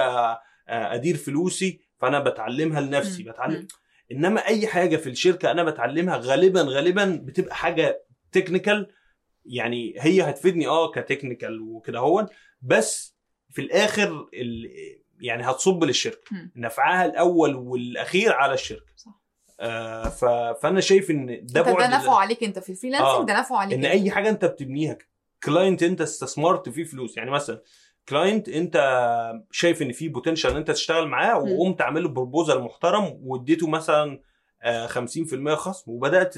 أدير فلوسي فأنا بتعلمها لنفسي. بتعلم. إنما أي حاجة في الشركة أنا بتعلمها غالبا غالبا بتبقى حاجة technical يعني هي هتفيدني آه ك technical وكده هون بس في الآخر ال- يعني هتصب للشركة. نفعها الأول والأخير على الشركة صح. آه ف... فأنا شايف إن ده ده, نفعه عليك أنت في ال freelancing آه. ده نفعه عليك إن. أي حاجة أنت بتبنيها client انت استثمرت فيه فلوس يعني مثلا client انت شايف ان فيه potential إن انت تشتغل معاه. وقمت عامل له proposal محترم واديته مثلا آه، 50% خصم وبدأت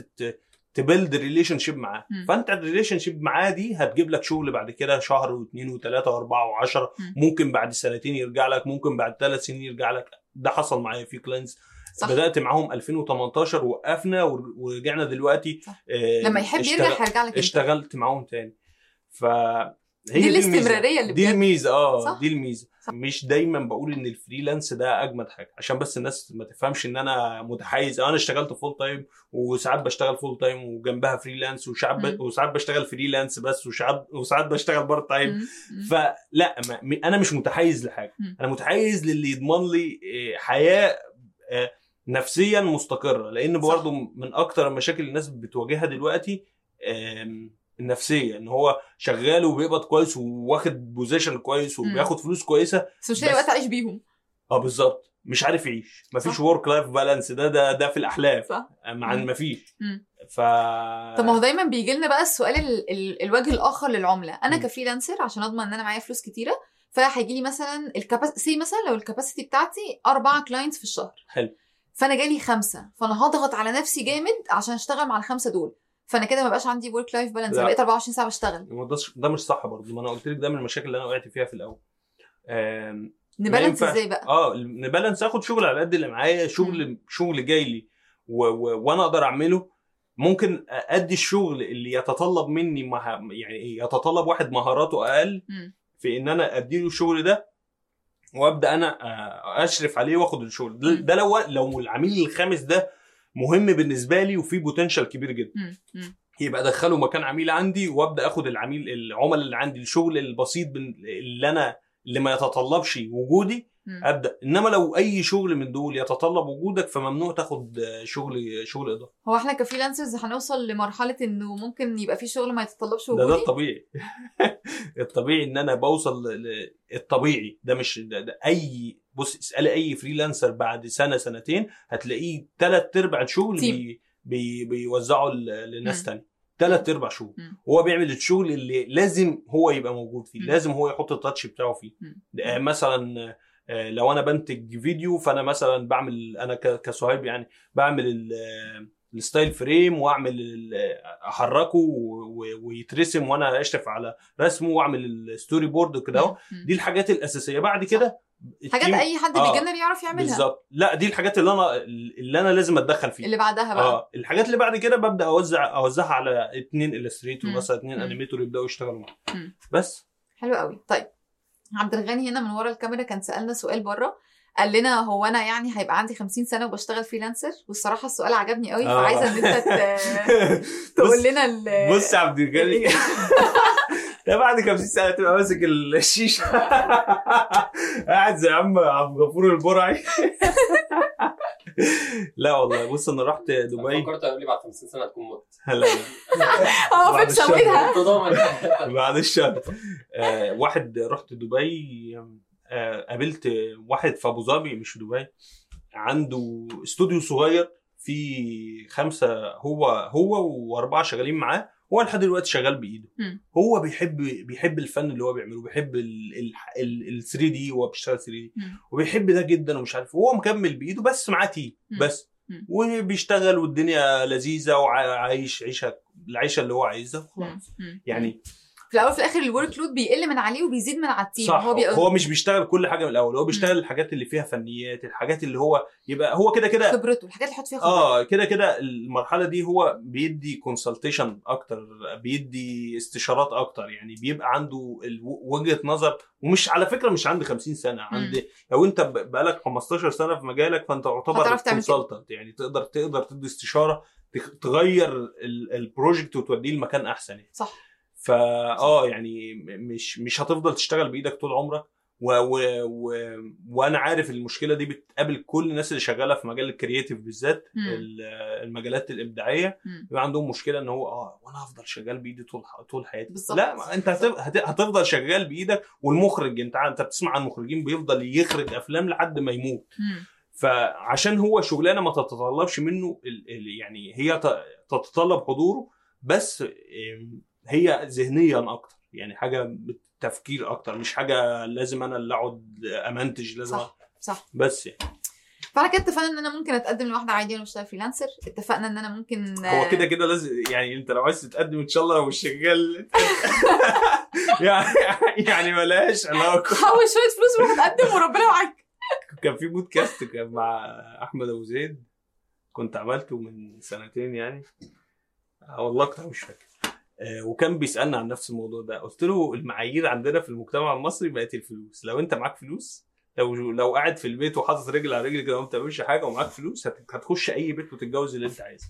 ت build relationship معاه. فأنت ال relationship معاه دي هتجيب لك شغل بعد كده شهر واثنين وثلاثه وأربعة وعشرة مم. ممكن بعد سنتين يرجع لك ممكن بعد ثلاث سنين يرجع لك ده حصل معايا في clients صح. بدأت معاهم 2018 وقفنا ور- ورجعنا دلوقتي صح. آه، لما يحب يرجع هيرجع لك اشتغلت معاهم تاني ف دي الميزة. الاستمرارية اللي دي. الميزة آه صح. دي الميزة صح. مش دايما بقول إن ال freelance ده أجمد حاجة عشان بس الناس ما تفهمش إن أنا متحيز أنا اشتغلت full time وساعات بشتغل full time وجنبها freelance وساعات ب... وساعات بشتغل freelance بس وساعات وساعات بشتغل part time. فلا ما... أنا مش متحيز لحاجة. أنا متحيز للي يضمن لي آه، حياة آه، نفسيا مستقرة لأن. برضه من أكتر المشاكل الناس بتواجهها دلوقتي النفسية إن هو شغال وبيقبض كويس وواخد position كويس. وبياخد فلوس كويسة بس مش لاقي وقت أعيش بيهم آه بالظبط مش عارف يعيش مفيش. work life balance ده ده ده في الاحلام صح مع مم. مفيش مم. ف طب ما هو دايما بيجي لنا بقى السؤال ال... ال... الوجه الآخر للعملة أنا. ك freelancer عشان أضمن إن أنا معايا فلوس كتيرة فهيجي لي مثلا ال capacity مثلا لو ال capacity بتاعتي أربعة clients في الشهر حلو. فأنا جالي خمسة فأنا هضغط على نفسي جامد عشان أشتغل مع الخمسة دول فأنا كده ما بقاش عندي work life balance لا. بقيت 24 ساعة بشتغل ده ده مش صح برضه ما أنا قلت لك ده من المشاكل اللي أنا وقعت فيها في الأول ن balance. إزاي بقى آه ن balance آخد شغل على قد اللي معايا شغل شغل جاي لي و... و... وأنا أقدر أعمله ممكن أدي الشغل اللي يتطلب مني مه... يعني يتطلب واحد مهاراته أقل مم. في إن أنا اديله الشغل ده وأبدأ أنا آه، أشرف عليه وأخد الشغل. ده لو لو العميل الخامس ده مهم بالنسبة لي وفي potential كبير جدا. يبقى أدخله مكان عميل عندي وأبدأ آخد العميل العملاء اللي عندي الشغل البسيط اللي أنا اللي ما يتطلبش وجودي. أبدأ. إنما لو أي شغل من دول يتطلب وجودك فممنوع تاخد شغل شغل اضافي هو إحنا ك freelancers هنوصل لمرحلة إنه ممكن يبقى في شغل ما يتطلبش ده ده وجودي؟ الطبيعي. الطبيعي إن أنا بوصل ل- ل- الطبيعي. ده مش ده, ده أي بص اسألي أي freelancer بعد سنة سنتين هتلاقيه ثلاث ارباع الشغل. بي بي بيوزعوا ل- لناس. تانية ثلاث ارباع مم. هو بيعمل الشغل اللي لازم هو يبقى موجود فيه. لازم هو يحط ال touch بتاعه فيه. آه، مثلا آه، لو أنا بنتج فيديو فأنا مثلا بعمل أنا كصهيب يعني بعمل ال- آه، ال style frame وأعمل أحركه ويترسم وأنا أشرف على رسمه وأعمل ال storyboard وكده. دي الحاجات الأساسية بعد كده حاجات أي حد آه، beginner يعرف يعملها. بالظبط. لا دي الحاجات اللي أنا اللي أنا لازم أتدخل فيها. اللي بعدها بقى. آه الحاجات اللي بعد كده ببدأ اوزع أوزعها على اتنين illustrator. مثلا اتنين مم. animator يبدأوا يشتغلوا مم. معايا بس. حلو قوي. طيب عبد الغني هنا من ورا الكاميرا كان سألنا سؤال بره. قال لنا هو أنا يعني هيبقى عندي 50 سنة وبشتغل freelancer والصراحة السؤال عجبني قوي آه. فعايزه إن أنت تقول لنا بص يا عبد الغني. ده بعد 50 سنه تبقى ماسك الشيشة. قاعد زي عم عبد الغفور البرعي. لا والله بص أنا رحت دبي. فكرت أقول لي بعد 50 سنة تكون مت. لا لا آه بعد فين. سويتها بعد الشهر. آه واحد رحت دبي. آه قابلت واحد في أبو ظبي مش في دبي. عنده استوديو صغير في خمسة هو هو وأربعة شغالين معاه. هو لحد دلوقتي شغال بإيده مم. هو بيحب بيحب الفن اللي هو بيعمله بيحب ال 3 دي هو بيشتغل 3 دي. وبيحب ده جدا ومش عارف هو مكمل بإيده بس معاه team. بس مم. وبيشتغل والدنيا لذيذة وعايش عيشة العيشة اللي هو عايزها. وخلاص. يعني في الأول وفي الآخر ال workload بيقل من عليه وبيزيد من على ال team صح. هو بيبقى هو مش بيشتغل كل حاجة من الأول هو بيشتغل الحاجات اللي فيها فنيات الحاجات اللي هو يبقى هو كده كده خبرته الحاجات اللي يحط فيها خبرته آه كده كده المرحلة دي هو بيدي consultation أكتر بيدي استشارات أكتر يعني بيبقى عنده وجهة نظر ومش على فكرة مش عند 50 سنة عند لو أنت بقالك 15 سنة في مجالك فأنت تعتبر. consultant يعني تقدر تقدر تدي استشارة تغير ال- ال project وتوديه لمكان أحسن يعني. صح. فا آه يعني مش مش هتفضل تشتغل بإيدك طول عمرك و و و وأنا عارف المشكلة دي بتقابل كل الناس اللي شغالة في مجال ال creative بالذات المجالات الإبداعية. بيبقى عندهم مشكلة إن هو آه وأنا هفضل شغال بإيدي طول ح- طول حياتي بالظبط. لا أنت هت- هت- هتفضل شغال بإيدك والمخرج أنت أنت بتسمع عن مخرجين بيفضل يخرج أفلام لحد ما يموت مم. فعشان هو شغلانة ما تتطلبش منه ال- ال- يعني هي ت- تتطلب حضوره بس هي ذهنيا أكتر يعني حاجة بالتفكير أكتر مش حاجة لازم أنا اللي أقعد أمنتج لازم صح صح. بس يعني. فأنا كده اتفقنا إن أنا ممكن أتقدم لواحدة عادي وأنا بشتغل فريلانسر اتفقنا إن أنا ممكن هو كده كده لازم يعني أنت لو عايز تتقدم إن شاء الله لو مش شغال. يعني يعني ملهاش علاقة. حوش شوية فلوس وروح اتقدم وربنا معاك. كان في بودكاست كان مع أحمد أبو زيد كنت عملته من سنتين يعني. آه والله كنت مش فاكر. وكان بيسألنا عن نفس الموضوع ده. قلت له المعايير عندنا في المجتمع المصري بقت الفلوس. لو انت معاك فلوس لو لو قاعد في البيت وحاطط رجل على رجل كده وما بتعملش حاجة ومعاك فلوس هت- هتخش أي بيت وتتجوز اللي انت عايزه.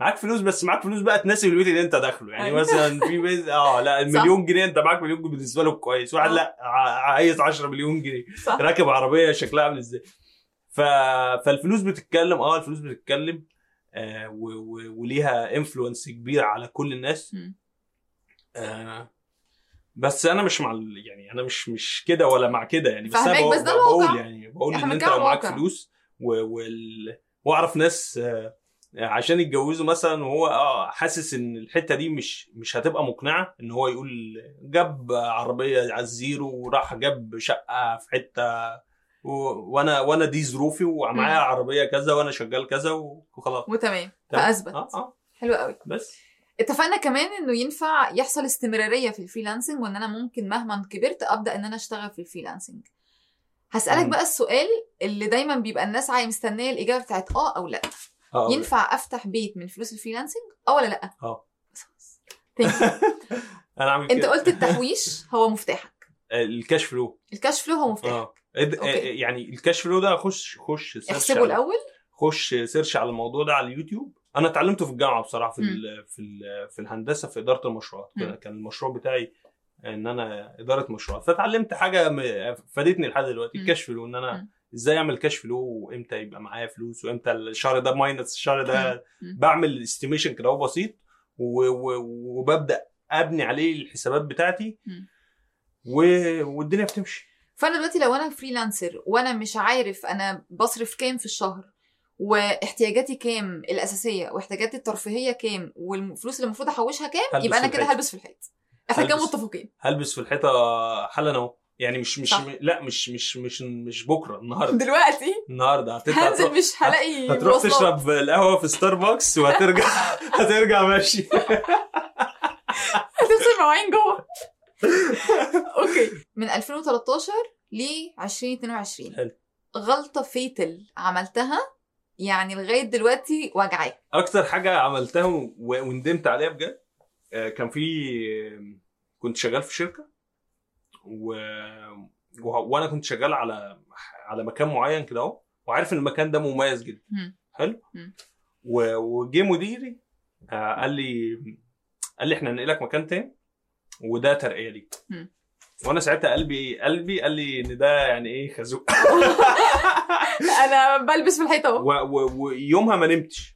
معاك فلوس بس معاك فلوس بقى تناسب البيت اللي انت داخله. يعني أيوة. مثلا في بيت آه لا المليون جنيه انت معاك مليون جنيه بالنسبة له كويس. واحد آه. لا عايز 10 مليون جنيه. صح. راكب عربية شكلها عامل إزاي؟ ف... فالفلوس بتتكلم آه الفلوس بتتكلم آه و... و... وليها انفلونس كبير على كل الناس. مم. آه بس أنا مش مع ال... يعني أنا مش مش كده ولا مع كده يعني بس أنا بقول, بس ده بقول. يعني بقول إن أنت لو معاك. فلوس و... وال... وأعرف ناس آه عشان يتجوزوا مثلا وهو آه حاسس إن الحتة دي مش مش هتبقى مقنعة إن هو يقول جاب عربية على الزيرو وراح جاب شقة في حتة و... وأنا وأنا دي ظروفي ومعايا. عربية كذا وأنا شغال كذا وخلاص وتمام تمام؟ فأثبت آه آه حلو قوي بس اتفقنا كمان إنه ينفع يحصل استمرارية في ال freelancing وإن أنا ممكن مهما كبرت أبدأ إن أنا أشتغل في ال freelancing. هسألك. بقى السؤال اللي دايما بيبقى الناس عايز مستنية الإجابة بتاعت آه أو لأ. آه ينفع أفتح بيت من فلوس ال freelancing آه ولا لأ؟ آه. أنا عامل أنت. قلت التحويش هو مفتاحك. ال cash flow. ال cash flow هو مفتاحك. آه. okay. يعني ال cash flow ده خش خش search احسبه على- الأول. خش search على الموضوع ده على اليوتيوب. أنا اتعلمته في الجامعة بصراحة في مم. ال في ال في الهندسة في إدارة المشروعات. كان- المشروع بتاعي إن أنا إدارة مشروعات فتعلمت حاجة فادتني لحد دلوقتي. ال cash flow إن أنا. إزاي أعمل cash flow وإمتى يبقى معايا فلوس وإمتى الشهر ده minus الشهر ده. بعمل estimation كده هو بسيط وببدأ أبني عليه الحسابات بتاعتي والدنيا بتمشي فأنا دلوقتي لو أنا freelancer وأنا مش عارف أنا بصرف كام في الشهر واحتياجاتي كام؟ الأساسية. واحتياجاتي الترفيهية كام؟ والفلوس اللي المفروض أحوشها كام؟ يبقى أنا كده. هلبس في الحيط. إحنا كده. متفقين. هلبس في الحيطة حالا أهو. يعني مش مش صح. لا مش مش مش مش بكرة النهارده. دلوقتي؟ النهارده. هتطلع هنزل هتروح, مش هلاقي هتروح مواصلات. تشرب القهوة في ستاربكس وهترجع هترجع ماشي. هتغسل مواعين جوه. أوكي. من 2013 ل 2022 حلو. غلطة فيتل عملتها يعني لغاية دلوقتي وجعاك أكتر حاجة عملتها و- وندمت عليها بجد آه، كان في كنت شغال في شركة و... و... وأنا كنت شغال على على مكان معين كده أهو وعارف إن المكان ده مميز جدا. حلو. و... وجه مديري آه، قال لي قال لي إحنا هننقلك مكان تاني وده ترقية ليك. وأنا ساعتها قلبي قلبي قال لي إن ده يعني إيه خازوق أنا بلبس في الحيطة أهو ويومها ما نمتش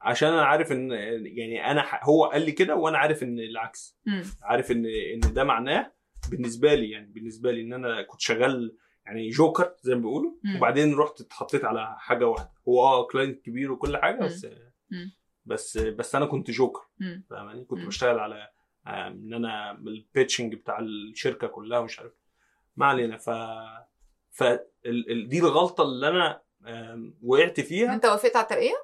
عشان أنا عارف إن يعني أنا هو قال لي كده وأنا عارف إن العكس مم. عارف إن إن ده معناه بالنسبة لي يعني بالنسبة لي إن أنا كنت شغال يعني جوكر زي ما بيقولوا. وبعدين رحت اتحطيت على حاجة واحدة هو آه client كبير وكل حاجة بس مم. بس بس أنا كنت جوكر. فاهماني كنت. بشتغل على إن أنا ال pitching بتاع الشركة كلها مش عارف ما علينا ف ف ال- ال- دي الغلطة اللي أنا وقعت فيها. أنت وافقت على الترقية؟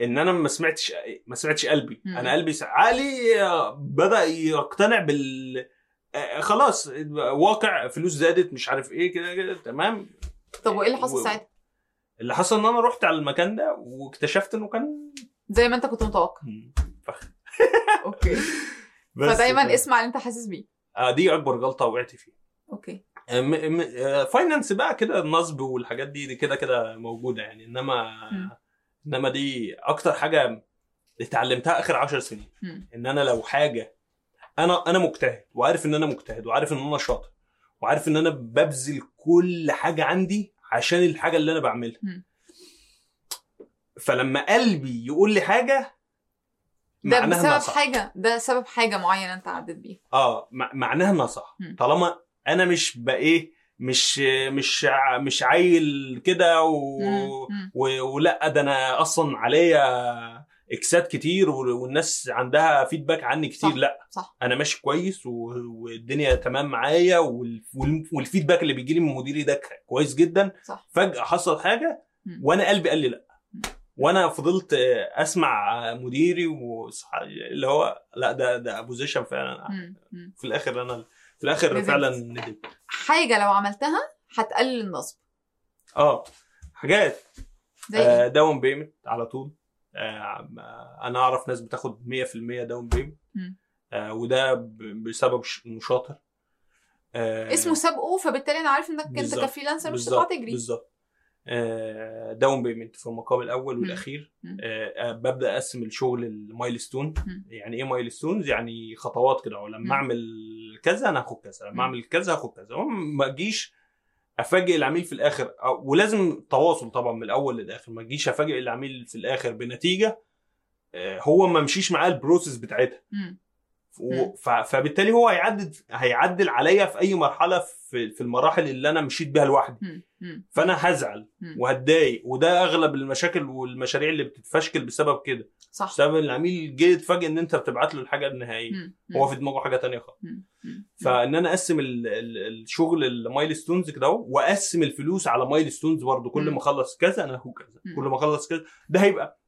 إن أنا ما سمعتش ما سمعتش قلبي. مم. أنا قلبي عقلي آه، بدأ يقتنع بال آه، خلاص واقع فلوس زادت مش عارف إيه كده كده تمام. طب وإيه اللي و- حصل ساعتها؟ اللي حصل إن أنا رحت على المكان ده واكتشفت إنه كان زي ما أنت كنت متوقع. فخ okay. بس فدايما اسمع اللي أنت حاسس بيه. آه، دي أكبر غلطة وقعت فيها. okay. آه، finance بقى كده النصب والحاجات دي, دي كده كده موجودة يعني إنما. إنما دي أكتر حاجة اتعلمتها آخر عشر سنين مم. إن أنا لو حاجة أنا أنا مجتهد وعارف إن أنا مجتهد وعارف إن أنا شاطر وعارف إن أنا ببذل كل حاجة عندي عشان الحاجة اللي أنا بعملها. فلما قلبي يقول لي حاجة ده بسبب. حاجة ده سبب حاجة معينة أنت عديت بيها آه مع- معناها إنها صح. طالما أنا مش بايه مش مش مش عيل كده و... و... ولأ ده أنا أصلا عليا X ات كتير وال- والناس عندها feedback عني كتير صح. لأ صح أنا ماشي كويس و... والدنيا تمام معايا وال... وال... وال feedback اللي بيجي لي من مديري ده كويس جدا صح فجأة حصل حاجة. وأنا قلبي قال لي لأ. وأنا فضلت أسمع مديري اللي هو لأ ده ده position فعلا. في الآخر أنا في الآخر ندمت. فعلا ندمت حاجة لو عملتها هتقلل النصب آه حاجات زي آه down payment على طول آه أنا أعرف ناس بتاخد 100% down payment. آه وده بسبب ش- انه شاطر آه اسمه سابقه فبالتالي أنا عارف إنك أنت. ك freelancer مش هتطلع تجري بالظبط آه down payment في المقام الأول. والأخير. آه آه ببدأ أقسم الشغل ل milestone. يعني إيه milestones يعني خطوات كده مم. ولما أعمل كذا أنا هاخد كذا. لما اعمل كذا هاخد كذا. ما اجيش افاجئ العميل في الآخر ولازم تواصل طبعا من الأول للآخر. ما اجيش افاجئ العميل في الآخر بنتيجة آه، هو ما مشيش معاه البروسيس بتاعتها. فبالتالي هو هيعدل هيعدل عليا في أي مرحلة في في المراحل اللي أنا مشيت بيها لوحدي. فأنا هزعل. وهتضايق وده أغلب المشاكل والمشاريع اللي بتتفشكل بسبب كده صح بسبب إن العميل جه يتفاجئ إن أنت بتبعت له الحاجة النهائية. هو في دماغه حاجة تانية خالص. فإن أنا أقسم ال- ال- الشغل ل milestones كده أهو، وأقسم الفلوس على milestones برضه كل. ما أخلص كذا أنا هاخد كذا. كل ما أخلص كذا ده هيبقى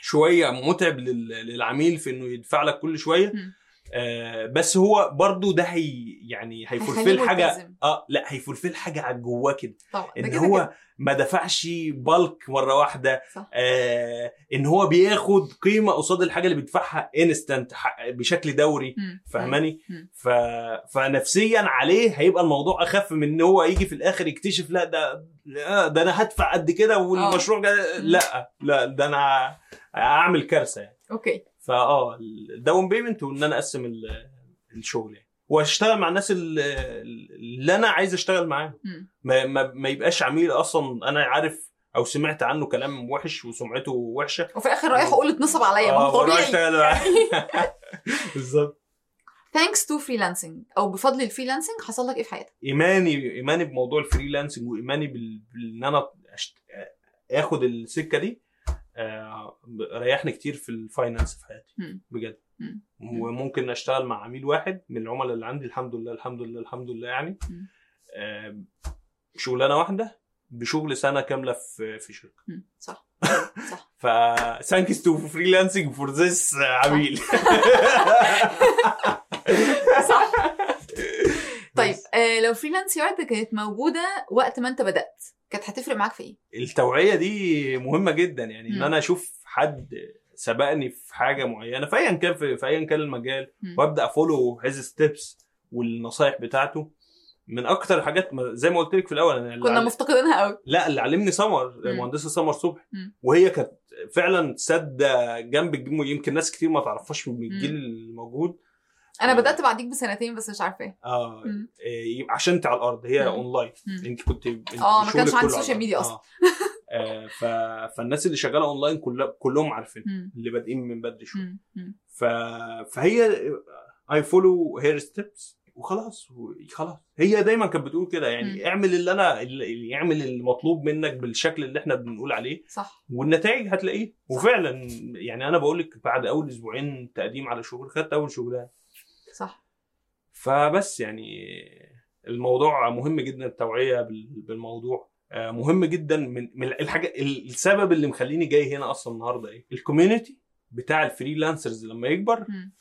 شوية متعب لل- للعميل في إنه يدفع لك كل شوية. آه بس هو برضه ده هي يعني هي fulfill حاجة. آه لا هي fulfill حاجة على جواه كده. طبعا. إن كده هو كده. ما دفعش بالك مرة واحدة. صح. آه إن هو بياخد قيمة قصاد الحاجة اللي بيدفعها instant بشكل دوري. فاهماني. ف... فنفسيا عليه هيبقى الموضوع أخف من إن هو يجي في الآخر يكتشف لا ده ده أنا هدفع قد كده والمشروع جا... لا لا ده أنا اعمل كارثة يعني. okay. فآه ال down payment وإن أنا أقسم ال- الشغل يعني وأشتغل مع الناس ال- اللي أنا عايز أشتغل معاهم. ما, ما, ما يبقاش عميل أصلا أنا عارف أو سمعت عنه كلام وحش وسمعته وحشة وفي الآخر رايح أقول اتنصب عليا ما آه، هو طبيعي. بالظبط thanks to freelancing أو بفضل ال freelancing حصل لك إيه في حياتك؟ إيماني إيماني بموضوع ال freelancing وإيماني بال- بان أنا أشت... آخد السكة دي آه، ريحني كتير في ال finance في حياتي. بجد مم. وممكن اشتغل مع عميل واحد من العملاء اللي عندي الحمد لله الحمد لله الحمد لله يعني. آه، شغلانة واحدة بشغل سنة كاملة في في شركة. صح صح ف thanks to freelancing for this عميل آه لو Freelance Yard كانت موجودة وقت ما انت بدأت كانت هتفرق معاك في إيه؟ التوعية دي مهمة جدا يعني إن. أنا أشوف حد سبقني في حاجة معينة في ايا كان في, في ايا كان المجال. وأبدأ أ follow his steps والنصايح بتاعته من أكتر الحاجات زي ما قلت لك في الأول أنا كنا عل- مفتقدينها قوي لا اللي علمني سمر. مهندسة سمر صبحي. وهي كانت فعلا سادة جنب الجيل يمكن ناس كتير ما تعرفهاش من الجيل الموجود أنا آه. بدأت بعديك بسنتين بس مش عارفة إيه آه. إيه، يبقى عشان انت على الأرض هي. اونلاين. أنت كنت آه، ما كانش عندي social media. أصلا. آه. آه ف... فالناس اللي شغالة اونلاين كلها كلهم عارفين. اللي بادئين من بدري شوية. ف... فهي I follow her steps وخلاص خلاص هي دايما كانت بتقول كده يعني مم. اعمل اللي أنا اللي يعمل المطلوب منك بالشكل اللي إحنا بنقول عليه صح والنتائج هتلاقيه وفعلا يعني أنا بقول لك بعد أول أسبوعين تقديم على شغل خدت أول شغلانه صح فبس يعني الموضوع مهم جدا التوعية بال- بالموضوع آه، مهم جدا من الحاجة السبب اللي مخليني جاي هنا أصلا النهارده إيه ال community بتاع الفريلانسرز لما يكبر مم.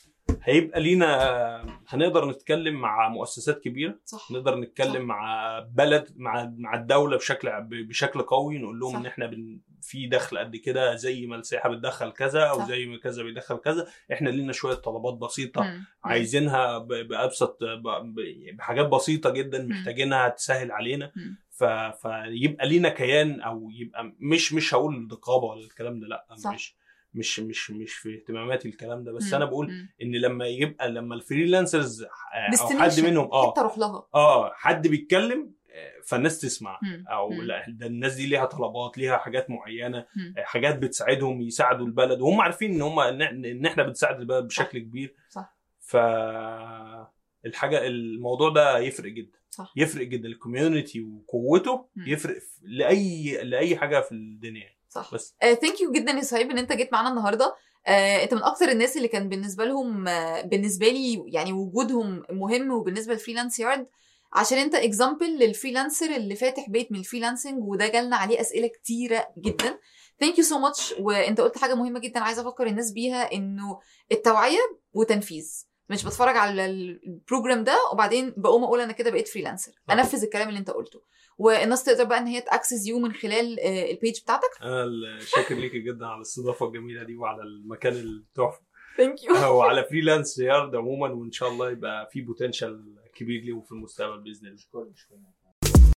هيبقى لينا هنقدر نتكلم مع مؤسسات كبيرة صح نقدر نتكلم صح. مع بلد مع مع الدولة بشكل بشكل قوي نقول لهم صح. إن إحنا بن في دخل قد كده زي ما السياحة بتدخل كذا أو. زي ما كذا بيدخل كذا إحنا لينا شوية طلبات بسيطة مم. عايزينها بأبسط ب- بحاجات بسيطة جدا. محتاجينها تسهل علينا. ف... فيبقى لينا كيان أو يبقى مش مش هقول نقابه ولا الكلام ده لأ صح. مش مش مش مش في اهتماماتي الكلام ده بس مم. أنا بقول مم. إن لما يبقى لما الفريلانسرز أو Destination. حد منهم آه حتة أروح لها آه حد بيتكلم آه، فالناس تسمع. أو مم. لا ده الناس دي ليها طلبات ليها حاجات معينة. آه، حاجات بتساعدهم يساعدوا البلد وهم عارفين إن هم إن إحنا بنساعد البلد بشكل كبير صح. ف الحاجة الموضوع ده يفرق جدا صح يفرق جدا ال community وقوته. يفرق لأي لأي حاجة في الدنيا صح بس thank you جدا يا صهيب إن أنت جيت معانا النهارده آه، أنت من أكتر الناس اللي كان بالنسبة لهم آه، بالنسبة لي يعني وجودهم مهم وبالنسبة لل Freelance Yard عشان انت example لل freelancer اللي فاتح بيت من ال freelancing وده جالنا عليه أسئلة كتيرة جدا. thank you so much وانت قلت حاجة مهمة جدا عايزة أفكر الناس بيها إنه التوعية وتنفيذ. مش بتفرج على ال program ده وبعدين بقوم أقول أنا كده بقيت freelancer. أنفذ الكلام اللي انت قلته. والناس تقدر بقى إن هي ت access you من خلال آه، ال page بتاعتك. أنا شاكر ليكي جدا على الاستضافة الجميلة دي وعلى المكان التحفة. thank you وعلى Freelance Yard عموما وإن شاء الله يبقى في potential كبير ليهم في المستقبل باذن الله شكرا شكرا